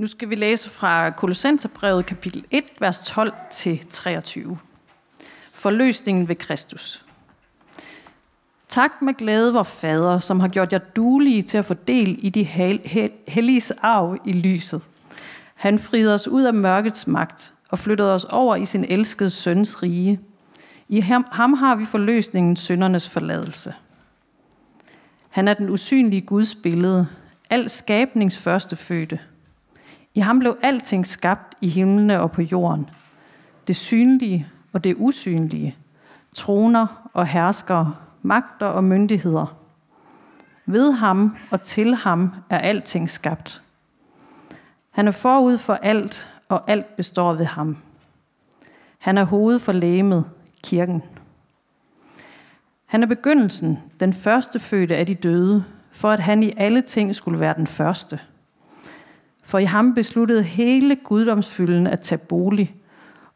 Nu skal vi læse fra Kolossenserbrevet kapitel 1, vers 12 til 23. Forløsningen ved Kristus. Tak med glæde, vor Fader, som har gjort jer duelige til at få del i de helliges arv i lyset. Han friede os ud af mørkets magt og flyttede os over i sin elskede søns rige. I ham, ham har vi forløsningen syndernes forladelse. Han er den usynlige Guds billede, al skabnings første fødte. I ham blev alting skabt i himlene og på jorden. Det synlige og det usynlige. Troner og herskere, magter og myndigheder. Ved ham og til ham er alting skabt. Han er forud for alt, og alt består ved ham. Han er hoved for lægemet, kirken. Han er begyndelsen, den første fødte af de døde, for at han i alle ting skulle være den første. For i ham besluttede hele guddomsfylden at tage bolig,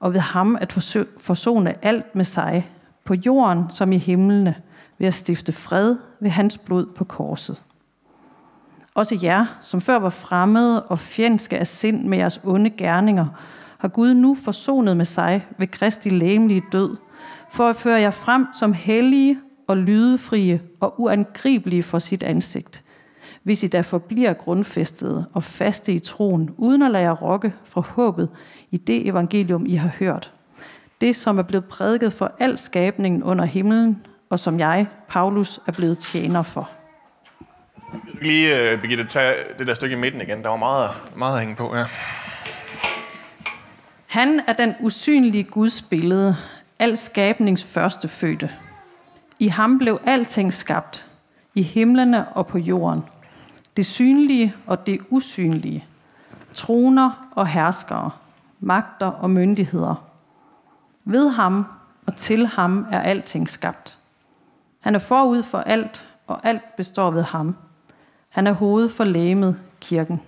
og ved ham at forsone alt med sig, på jorden som i himlene, ved at stifte fred ved hans blod på korset. Også jer, som før var fremmede og fjendske af sind med jeres onde gerninger, har Gud nu forsonet med sig ved Kristi læmelige død, for at føre jer frem som hellige og lydefrie og uangribelige for sit ansigt, hvis I da forbliver grundfæstede og faste i troen, uden at lade jer rokke fra håbet i det evangelium, I har hørt. Det, som er blevet prædiket for al skabningen under himlen, og som jeg, Paulus, er blevet tjener for. Lige, uh, Birgitte, tage det der stykke i midten igen. Der var meget, meget at hænge på, ja. Han er den usynlige Guds billede, al skabnings første fødte. I ham blev alting skabt, i himlene og på jorden. Det synlige og det usynlige. Troner og herskere, magter og myndigheder. Ved ham og til ham er alting skabt. Han er forud for alt, og alt består ved ham. Han er hoved for lægemet, kirken.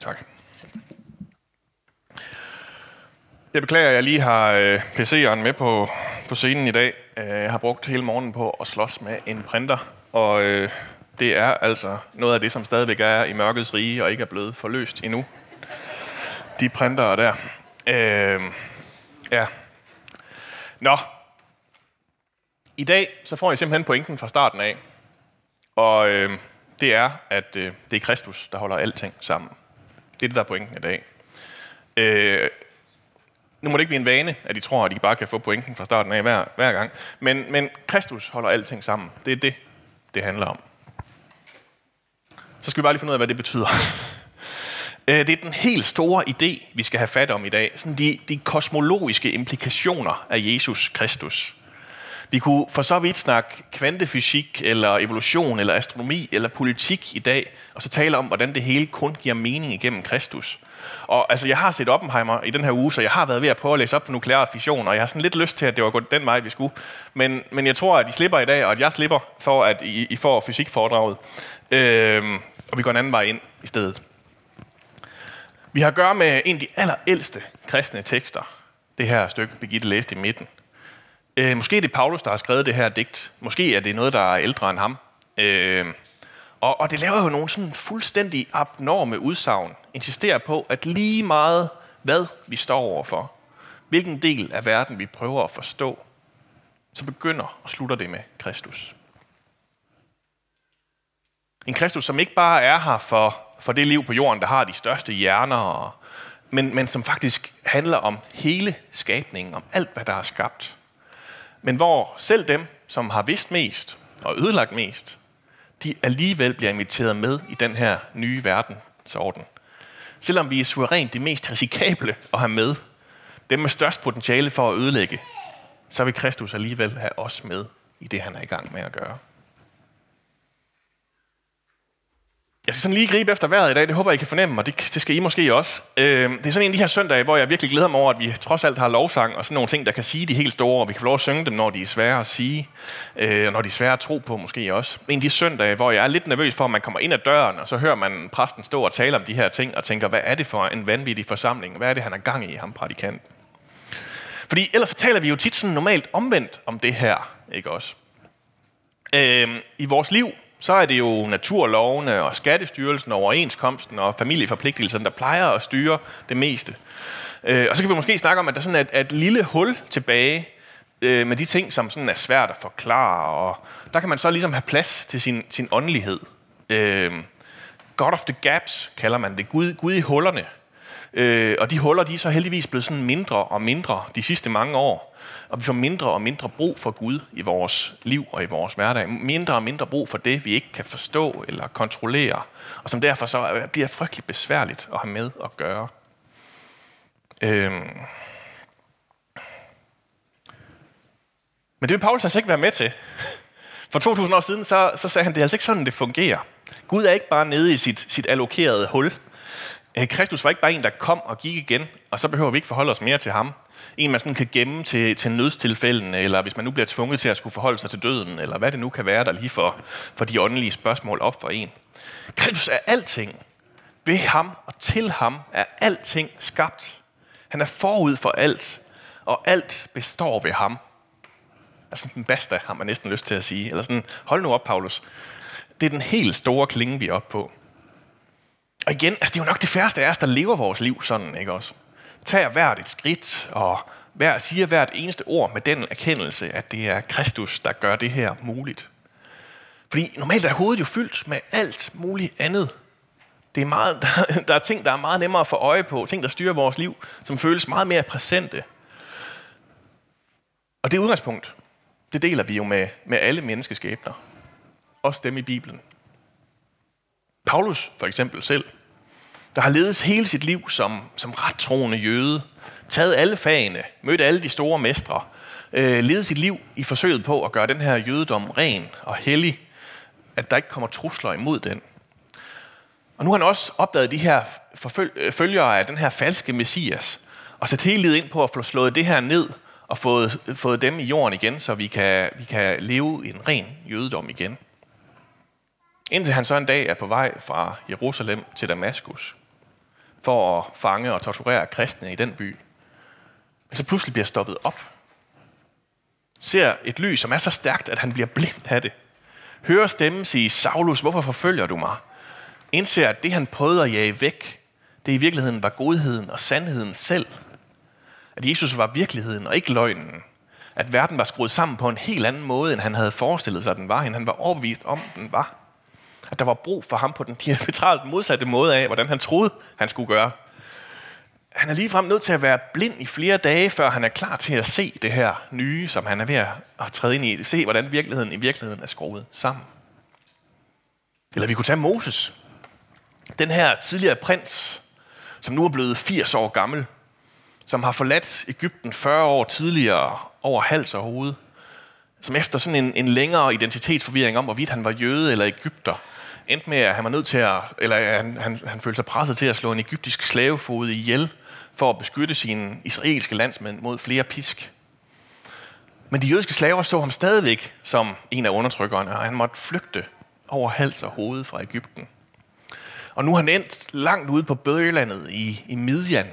Tak. Jeg beklager, at jeg lige har øh, PC'eren med på, på scenen i dag. Øh, jeg har brugt hele morgenen på at slås med en printer, og øh, det er altså noget af det, som stadigvæk er i mørkets rige og ikke er blevet forløst endnu. De printer der. Øh, ja. Nå. I dag så får jeg simpelthen pointen fra starten af. Og øh, det er, at øh, det er Kristus, der holder alting sammen. Det er det, der er pointen i dag. Øh, nu må det ikke blive en vane, at de tror, at de bare kan få pointen fra starten af hver, hver gang. Men, men Kristus holder alting sammen. Det er det, det handler om. Så skal vi bare lige finde ud af, hvad det betyder. Øh, det er den helt store idé, vi skal have fat om i dag. Sådan de, de kosmologiske implikationer af Jesus Kristus. Vi kunne for så vidt snakke kvantefysik, eller evolution, eller astronomi, eller politik i dag, og så tale om, hvordan det hele kun giver mening igennem Kristus. Og altså, jeg har set Oppenheimer i den her uge, så jeg har været ved at prøve at læse op på nuklear fission, og jeg har sådan lidt lyst til, at det var gået den vej, vi skulle. Men, men jeg tror, at I slipper i dag, og at jeg slipper for, at I, I får fysikforedraget. Øhm, og vi går en anden vej ind i stedet. Vi har at gøre med en af de allerældste kristne tekster. Det her stykke, Birgitte læste i midten. Øh, måske er det Paulus, der har skrevet det her digt. Måske er det noget, der er ældre end ham. Øh, og, og det laver jo nogle sådan fuldstændig abnorme udsagn. Insisterer på, at lige meget hvad vi står overfor, hvilken del af verden vi prøver at forstå, så begynder og slutter det med Kristus. En Kristus, som ikke bare er her for, for det liv på jorden, der har de største hjerner, men, men som faktisk handler om hele skabningen, om alt, hvad der er skabt. Men hvor selv dem, som har vidst mest og ødelagt mest, de alligevel bliver inviteret med i den her nye verdensorden. Selvom vi er suverænt de mest risikable at have med, dem med størst potentiale for at ødelægge, så vil Kristus alligevel have os med i det, han er i gang med at gøre. Jeg skal sådan lige gribe efter vejret i dag, det håber jeg, I kan fornemme, og det, det skal I måske også. Øh, det er sådan en af de her søndage, hvor jeg virkelig glæder mig over, at vi trods alt har lovsang og sådan nogle ting, der kan sige de helt store, og vi kan få lov at synge dem, når de er svære at sige, øh, og når de er svære at tro på måske også. En af de søndage, hvor jeg er lidt nervøs for, at man kommer ind ad døren, og så hører man præsten stå og tale om de her ting, og tænker, hvad er det for en vanvittig forsamling? Hvad er det, han er gang i, ham prædikant? Fordi ellers så taler vi jo tit sådan normalt omvendt om det her, ikke også? Øh, I vores liv, så er det jo naturlovene og skattestyrelsen og overenskomsten og familieforpligtelserne, der plejer at styre det meste. Øh, og så kan vi måske snakke om, at der sådan er et, et lille hul tilbage øh, med de ting, som sådan er svært at forklare, og der kan man så ligesom have plads til sin, sin åndelighed. Øh, God of the gaps kalder man det. Gud, Gud i hullerne. Øh, og de huller, de er så heldigvis blevet sådan mindre og mindre de sidste mange år. Og vi får mindre og mindre brug for Gud i vores liv og i vores hverdag. Mindre og mindre brug for det, vi ikke kan forstå eller kontrollere. Og som derfor så bliver frygteligt besværligt at have med at gøre. Øhm. Men det vil Paulus altså ikke være med til. For 2000 år siden, så, så sagde han, det er altså ikke sådan, det fungerer. Gud er ikke bare nede i sit, sit allokerede hul. Øh, Kristus var ikke bare en, der kom og gik igen, og så behøver vi ikke forholde os mere til ham. En, man sådan kan gemme til, til nødstilfældene, eller hvis man nu bliver tvunget til at skulle forholde sig til døden, eller hvad det nu kan være, der lige for, for de åndelige spørgsmål op for en. Kristus er alting. Ved ham og til ham er alting skabt. Han er forud for alt, og alt består ved ham. Altså den basta, har man næsten lyst til at sige. Eller sådan, hold nu op, Paulus. Det er den helt store klinge, vi er oppe på. Og igen, altså det er jo nok det færreste af os, der lever vores liv sådan, ikke også? Tager hvert et skridt, og hver, siger hvert eneste ord med den erkendelse, at det er Kristus, der gør det her muligt. Fordi normalt er hovedet jo fyldt med alt muligt andet. Det er meget, der, der er ting, der er meget nemmere at få øje på, ting, der styrer vores liv, som føles meget mere præsente. Og det udgangspunkt, det deler vi jo med, med alle menneskeskæbner. Også dem i Bibelen. Paulus for eksempel selv, der har levet hele sit liv som, som ret troende jøde, taget alle fagene, mødt alle de store mestre, øh, levet sit liv i forsøget på at gøre den her jødedom ren og hellig, at der ikke kommer trusler imod den. Og nu har han også opdaget de her øh, følgere af den her falske messias, og sat hele livet ind på at få slået det her ned og fået, fået dem i jorden igen, så vi kan, vi kan leve en ren jødedom igen. Indtil han så en dag er på vej fra Jerusalem til Damaskus for at fange og torturere kristne i den by. Men så pludselig bliver stoppet op. Ser et lys, som er så stærkt, at han bliver blind af det. Hører stemmen sige, Saulus, hvorfor forfølger du mig? Indser, at det han prøvede at jage væk, det i virkeligheden var godheden og sandheden selv. At Jesus var virkeligheden og ikke løgnen. At verden var skruet sammen på en helt anden måde, end han havde forestillet sig, den var, end han var overbevist om, den var at der var brug for ham på den diametralt modsatte måde af, hvordan han troede, han skulle gøre. Han er ligefrem nødt til at være blind i flere dage, før han er klar til at se det her nye, som han er ved at træde ind i. Se, hvordan virkeligheden i virkeligheden er skruet sammen. Eller vi kunne tage Moses. Den her tidligere prins, som nu er blevet 80 år gammel, som har forladt Ægypten 40 år tidligere over hals og hoved, som efter sådan en, en længere identitetsforvirring om, hvorvidt han var jøde eller egypter, endte med, at han var nødt til at, eller han, han, han følte sig presset til at slå en egyptisk slavefod ihjel, for at beskytte sine israelske landsmænd mod flere pisk. Men de jødiske slaver så ham stadigvæk som en af undertrykkerne, og han måtte flygte over hals og hoved fra Ægypten. Og nu har han endt langt ude på bøgelandet i, i Midian,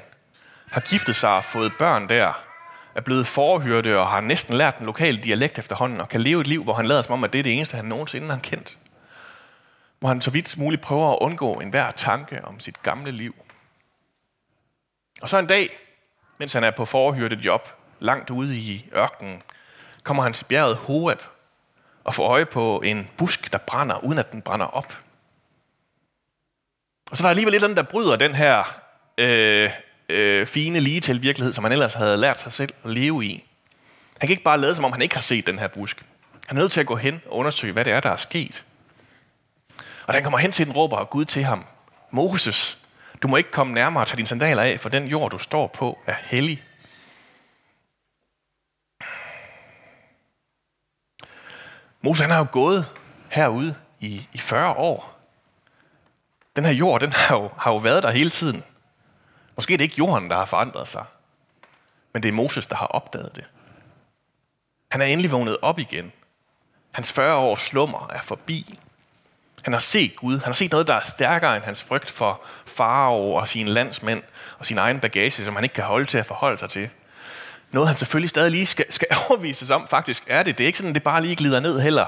har giftet sig og fået børn der, er blevet forhørte og har næsten lært den lokale dialekt efterhånden, og kan leve et liv, hvor han lader som om, at det er det eneste, han nogensinde har kendt hvor han så vidt muligt prøver at undgå enhver tanke om sit gamle liv. Og så en dag, mens han er på forhyrtet job, langt ude i ørkenen, kommer han til bjerget Horeb og får øje på en busk, der brænder, uden at den brænder op. Og så er der alligevel lidt der bryder den her øh, øh, fine lige til virkelighed, som han ellers havde lært sig selv at leve i. Han kan ikke bare lade, som om han ikke har set den her busk. Han er nødt til at gå hen og undersøge, hvad det er, der er sket. Og da han kommer hen til den, råber Gud til ham, Moses, du må ikke komme nærmere og tage dine sandaler af, for den jord, du står på, er hellig. Moses han har jo gået herude i, i 40 år. Den her jord, den har jo, har jo været der hele tiden. Måske er det ikke jorden, der har forandret sig, men det er Moses, der har opdaget det. Han er endelig vågnet op igen. Hans 40 års slummer er forbi. Han har set Gud. Han har set noget, der er stærkere end hans frygt for farao og sine landsmænd og sin egen bagage, som han ikke kan holde til at forholde sig til. noget, han selvfølgelig stadig lige skal, skal overvises om, faktisk er det. Det er ikke sådan, det bare lige glider ned heller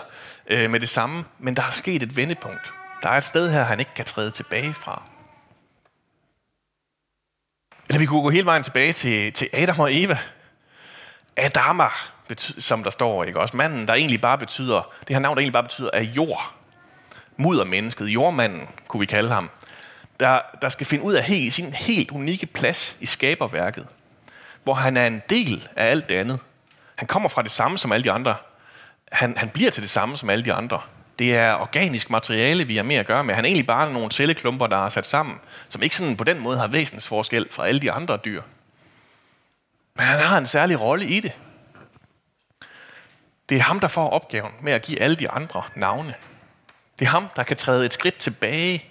øh, med det samme, men der er sket et vendepunkt. Der er et sted her, han ikke kan træde tilbage fra. Eller vi kunne gå hele vejen tilbage til, til Adam og Eva. Adama, som der står, ikke også? Manden, der egentlig bare betyder, det her navn, der egentlig bare betyder, er jord. Muddermennesket, jordmanden, kunne vi kalde ham. Der, der skal finde ud af helt, sin helt unikke plads i skaberværket. Hvor han er en del af alt det andet. Han kommer fra det samme som alle de andre. Han, han bliver til det samme som alle de andre. Det er organisk materiale, vi har med at gøre med. Han er egentlig bare nogle celleklumper, der er sat sammen, som ikke sådan på den måde har væsensforskel fra alle de andre dyr. Men han har en særlig rolle i det. Det er ham, der får opgaven med at give alle de andre navne. Det er ham, der kan træde et skridt tilbage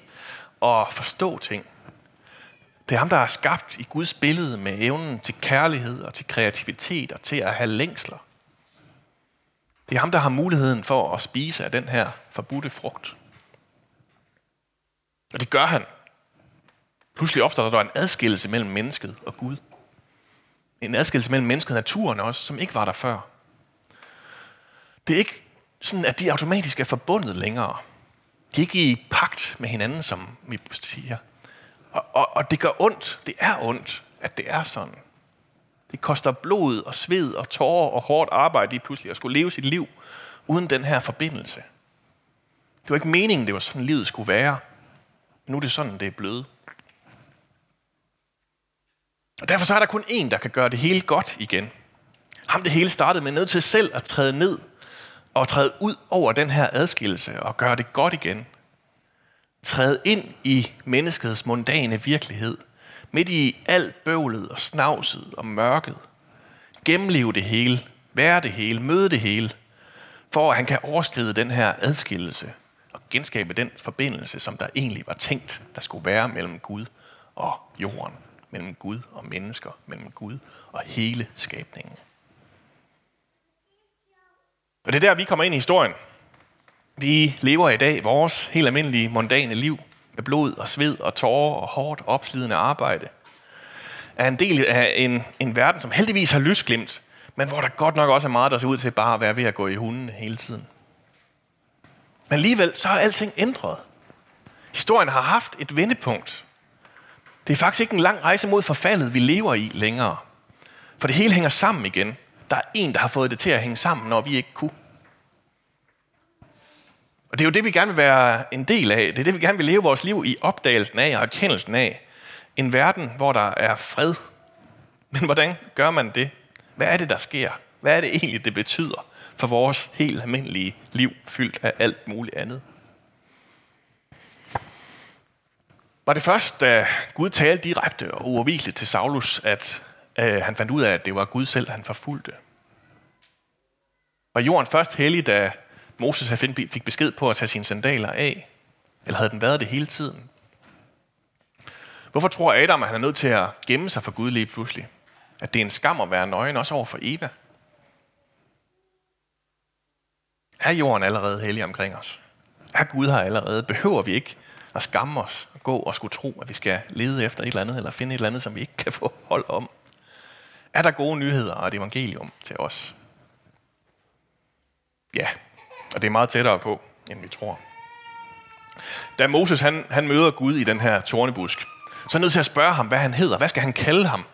og forstå ting. Det er ham, der er skabt i Guds billede med evnen til kærlighed og til kreativitet og til at have længsler. Det er ham, der har muligheden for at spise af den her forbudte frugt. Og det gør han. Pludselig opstår der en adskillelse mellem mennesket og Gud. En adskillelse mellem mennesket og naturen også, som ikke var der før. Det er ikke sådan, at de automatisk er forbundet længere. De er ikke i pagt med hinanden, som vi siger. Og, og, og det gør ondt. Det er ondt, at det er sådan. Det koster blod og sved og tårer og hårdt arbejde lige pludselig at skulle leve sit liv uden den her forbindelse. Det var ikke meningen, det var sådan, livet skulle være. Men Nu er det sådan, det er blevet. Og derfor så er der kun én, der kan gøre det hele godt igen. Ham det hele startede med nødt til selv at træde ned og træde ud over den her adskillelse og gøre det godt igen. Træde ind i menneskets mundane virkelighed – midt i alt bøvlet og snavset og mørket. Gennemleve det hele, være det hele, møde det hele, for at han kan overskride den her adskillelse og genskabe den forbindelse, som der egentlig var tænkt, der skulle være mellem Gud og jorden, mellem Gud og mennesker, mellem Gud og hele skabningen. Og det er der, vi kommer ind i historien. Vi lever i dag vores helt almindelige, mondane liv – med blod og sved og tårer og hårdt opslidende arbejde, er en del af en, en verden, som heldigvis har lysglimt, men hvor der godt nok også er meget, der ser ud til bare at være ved at gå i hunden hele tiden. Men alligevel så har alting ændret. Historien har haft et vendepunkt. Det er faktisk ikke en lang rejse mod forfaldet, vi lever i længere. For det hele hænger sammen igen. Der er en, der har fået det til at hænge sammen, når vi ikke kunne. Og det er jo det, vi gerne vil være en del af. Det er det, vi gerne vil leve vores liv i opdagelsen af og erkendelsen af. En verden, hvor der er fred. Men hvordan gør man det? Hvad er det, der sker? Hvad er det egentlig, det betyder for vores helt almindelige liv, fyldt af alt muligt andet? Var det først, da Gud talte direkte og uafviseligt til Saulus, at øh, han fandt ud af, at det var Gud selv, han forfulgte? Var jorden først hellig, da Moses fik besked på at tage sine sandaler af? Eller havde den været det hele tiden? Hvorfor tror Adam, at han er nødt til at gemme sig for Gud lige pludselig? At det er en skam at være nøgen, også over for Eva? Er jorden allerede hellig omkring os? Er Gud her allerede? Behøver vi ikke at skamme os og gå og skulle tro, at vi skal lede efter et eller andet, eller finde et eller andet, som vi ikke kan få hold om? Er der gode nyheder og et evangelium til os? Ja, og det er meget tættere på, end vi tror. Da Moses han, han møder Gud i den her tornebusk, så er han nødt til at spørge ham, hvad han hedder. Hvad skal han kalde ham?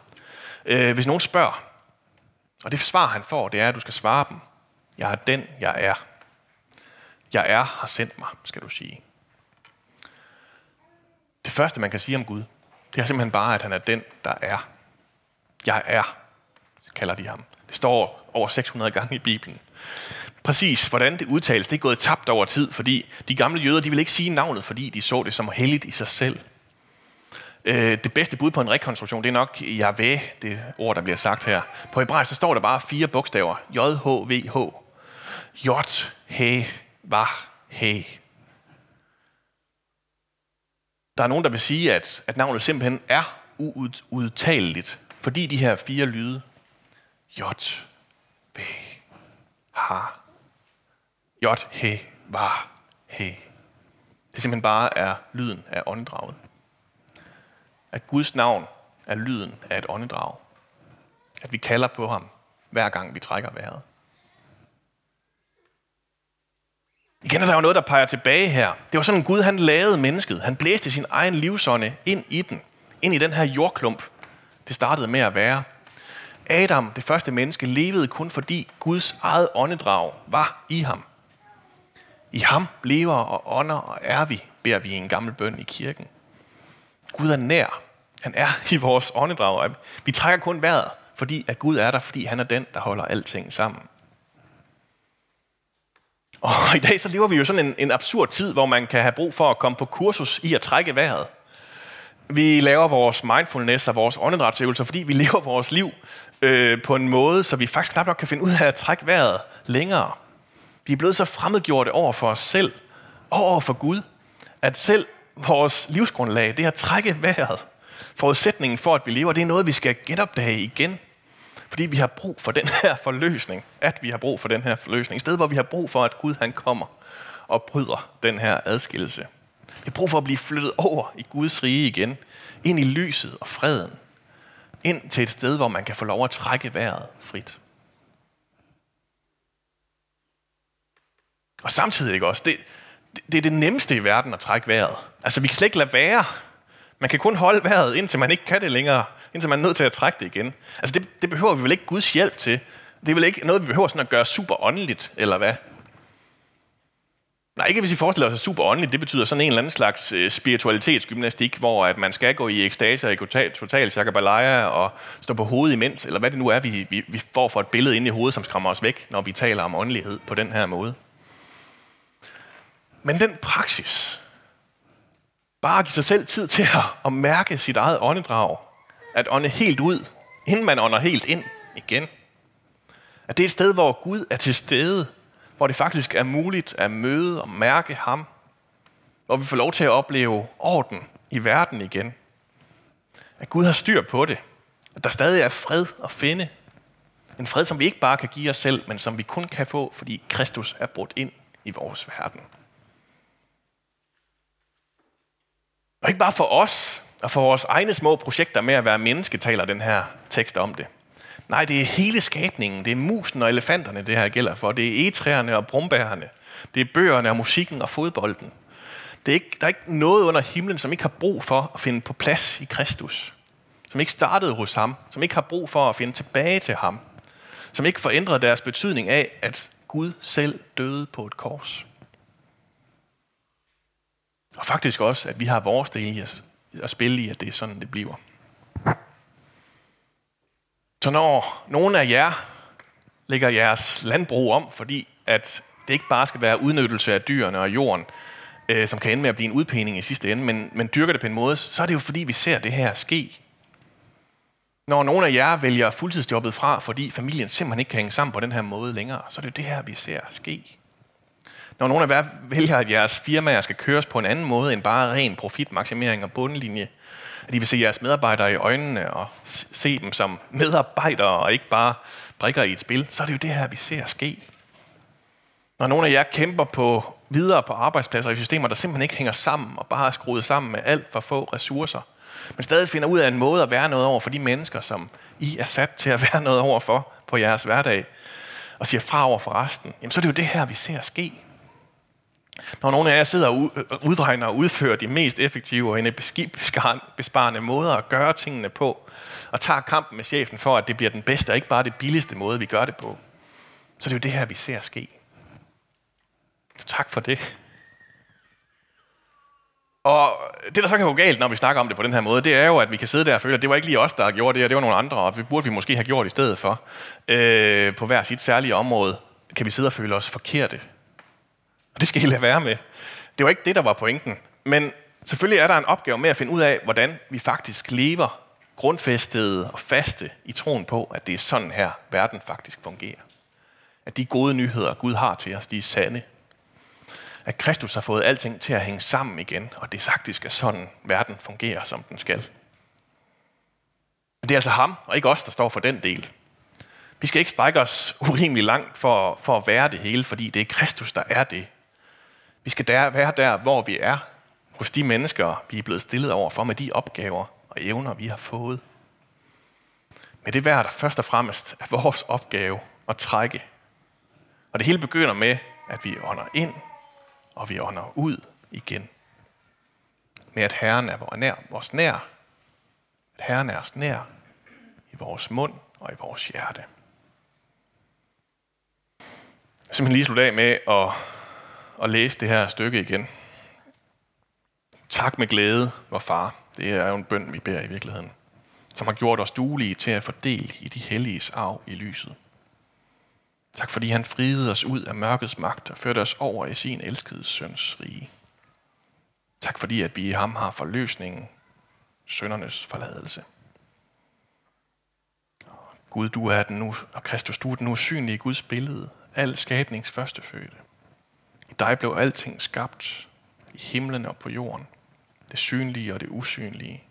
Øh, hvis nogen spørger. Og det svar, han får, det er, at du skal svare dem. Jeg er den, jeg er. Jeg er har sendt mig, skal du sige. Det første, man kan sige om Gud, det er simpelthen bare, at han er den, der er. Jeg er, kalder de ham. Står over 600 gange i Bibelen præcis, hvordan det udtales, det er gået tabt over tid, fordi de gamle jøder, de ville ikke sige navnet, fordi de så det som helligt i sig selv. Øh, det bedste bud på en rekonstruktion, det er nok Yahweh, det ord, der bliver sagt her. På hebraisk, så står der bare fire bogstaver. J-H-V-H. J, he, vah, he. Der er nogen, der vil sige, at, at navnet simpelthen er uudtaleligt, fordi de her fire lyde, J, V, H, Jot, he, var, he. Det simpelthen bare er lyden af åndedraget. At Guds navn er lyden af et åndedrag. At vi kalder på ham, hver gang vi trækker vejret. Igen er der jo noget, der peger tilbage her. Det var sådan, Gud han lavede mennesket. Han blæste sin egen livsånde ind i den. Ind i den her jordklump. Det startede med at være. Adam, det første menneske, levede kun fordi Guds eget åndedrag var i ham. I ham lever og ånder og er vi, beder vi i en gammel bøn i kirken. Gud er nær. Han er i vores åndedrag. Vi trækker kun vejret, fordi at Gud er der, fordi han er den, der holder alting sammen. Og i dag så lever vi jo sådan en, en absurd tid, hvor man kan have brug for at komme på kursus i at trække vejret. Vi laver vores mindfulness og vores åndedrætsøvelser, fordi vi lever vores liv øh, på en måde, så vi faktisk knap nok kan finde ud af at trække vejret længere. Vi er blevet så fremmedgjorte over for os selv og over for Gud, at selv vores livsgrundlag, det at trække vejret, forudsætningen for, at vi lever, det er noget, vi skal genopdage igen. Fordi vi har brug for den her forløsning. At vi har brug for den her forløsning. I stedet, hvor vi har brug for, at Gud han kommer og bryder den her adskillelse. Vi har brug for at blive flyttet over i Guds rige igen. Ind i lyset og freden. Ind til et sted, hvor man kan få lov at trække vejret frit. Og samtidig ikke også, det, det er det nemmeste i verden at trække vejret. Altså, vi kan slet ikke lade være. Man kan kun holde vejret, indtil man ikke kan det længere. Indtil man er nødt til at trække det igen. Altså, det, det behøver vi vel ikke Guds hjælp til. Det er vel ikke noget, vi behøver sådan at gøre super åndeligt, eller hvad? Nej, ikke hvis I forestiller sig super åndeligt. Det betyder sådan en eller anden slags øh, spiritualitetsgymnastik, hvor at man skal gå i ekstase og i total, shakabalaya og stå på hovedet imens, eller hvad det nu er, vi, vi, vi får for et billede ind i hovedet, som skræmmer os væk, når vi taler om åndelighed på den her måde. Men den praksis, bare at give sig selv tid til at, at mærke sit eget åndedrag, at ånde helt ud, inden man ånder helt ind igen. At det er et sted, hvor Gud er til stede, hvor det faktisk er muligt at møde og mærke ham, hvor vi får lov til at opleve orden i verden igen. At Gud har styr på det. At der stadig er fred at finde. En fred, som vi ikke bare kan give os selv, men som vi kun kan få, fordi Kristus er brudt ind i vores verden. Og ikke bare for os og for vores egne små projekter med at være menneske, taler den her tekst om det. Nej, det er hele skabningen. Det er musen og elefanterne, det her gælder for. Det er egetræerne og brumbærerne. Det er bøgerne og musikken og fodbolden. Det er ikke, der er ikke noget under himlen, som ikke har brug for at finde på plads i Kristus. Som ikke startede hos ham. Som ikke har brug for at finde tilbage til ham. Som ikke forændrede deres betydning af, at Gud selv døde på et kors. Og faktisk også, at vi har vores del i at, at spille i, at det er sådan, det bliver. Så når nogle af jer lægger jeres landbrug om, fordi at det ikke bare skal være udnyttelse af dyrene og jorden, øh, som kan ende med at blive en udpening i sidste ende, men, men dyrker det på en måde, så er det jo fordi, vi ser det her ske. Når nogle af jer vælger fuldtidsjobbet fra, fordi familien simpelthen ikke kan hænge sammen på den her måde længere, så er det jo det her, vi ser ske. Når nogle af jer vælger, at jeres firmaer skal køres på en anden måde end bare ren profitmaksimering og bundlinje, at I vil se jeres medarbejdere i øjnene og se dem som medarbejdere og ikke bare brikker i et spil, så er det jo det her, vi ser ske. Når nogle af jer kæmper på videre på arbejdspladser i systemer, der simpelthen ikke hænger sammen og bare er skruet sammen med alt for få ressourcer, men stadig finder ud af en måde at være noget over for de mennesker, som I er sat til at være noget over for på jeres hverdag, og siger fra over for resten, jamen så er det jo det her, vi ser ske. Når nogle af jer sidder og øh, udregner og udfører de mest effektive og energibesparende måder at gøre tingene på, og tager kampen med chefen for, at det bliver den bedste og ikke bare det billigste måde, vi gør det på, så det er jo det her, vi ser ske. Så tak for det. Og det, der så kan gå galt, når vi snakker om det på den her måde, det er jo, at vi kan sidde der og føle, at det var ikke lige os, der har gjort det, og det var nogle andre, og det burde vi måske have gjort i stedet for. Øh, på hver sit særlige område kan vi sidde og føle os forkerte og det skal I lade være med. Det var ikke det, der var pointen. Men selvfølgelig er der en opgave med at finde ud af, hvordan vi faktisk lever grundfæstede og faste i troen på, at det er sådan her, verden faktisk fungerer. At de gode nyheder, Gud har til os, de er sande. At Kristus har fået alting til at hænge sammen igen, og det faktisk er sådan, verden fungerer, som den skal. Men det er altså ham, og ikke os, der står for den del. Vi skal ikke strække os urimelig langt for, for at være det hele, fordi det er Kristus, der er det, vi skal der, være der, hvor vi er, hos de mennesker, vi er blevet stillet over for med de opgaver og evner, vi har fået. Men det er der først og fremmest er vores opgave at trække. Og det hele begynder med, at vi ånder ind, og vi ånder ud igen. Med at Herren er vores nær, vores nær. At Herren er os nær i vores mund og i vores hjerte. Jeg simpelthen lige slutte af med at, at læse det her stykke igen. Tak med glæde, vor far. Det er jo en bøn, vi beder i virkeligheden. Som har gjort os duelige til at fordele i de helliges arv i lyset. Tak fordi han friede os ud af mørkets magt og førte os over i sin elskede søns rige. Tak fordi, at vi i ham har forløsningen, søndernes forladelse. Gud, du er den nu, og Kristus, du er den usynlige Guds billede, al skabnings førstefødte. I dig blev alting skabt, i himlen og på jorden, det synlige og det usynlige,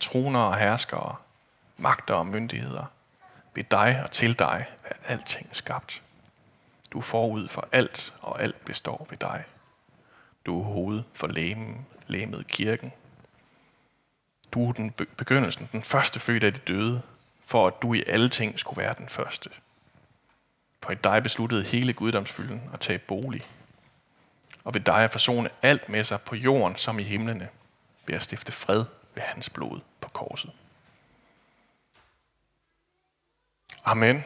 troner og herskere, magter og myndigheder. Ved dig og til dig er alting skabt. Du er forud for alt, og alt består ved dig. Du er hoved for læmen, læmet kirken. Du er den begyndelsen, den første født af de døde, for at du i alle ting skulle være den første. For i dig besluttede hele guddomsfylden at tage bolig. Og ved dig at forsone alt med sig på jorden som i himlene, ved at stifte fred ved hans blod på korset. Amen.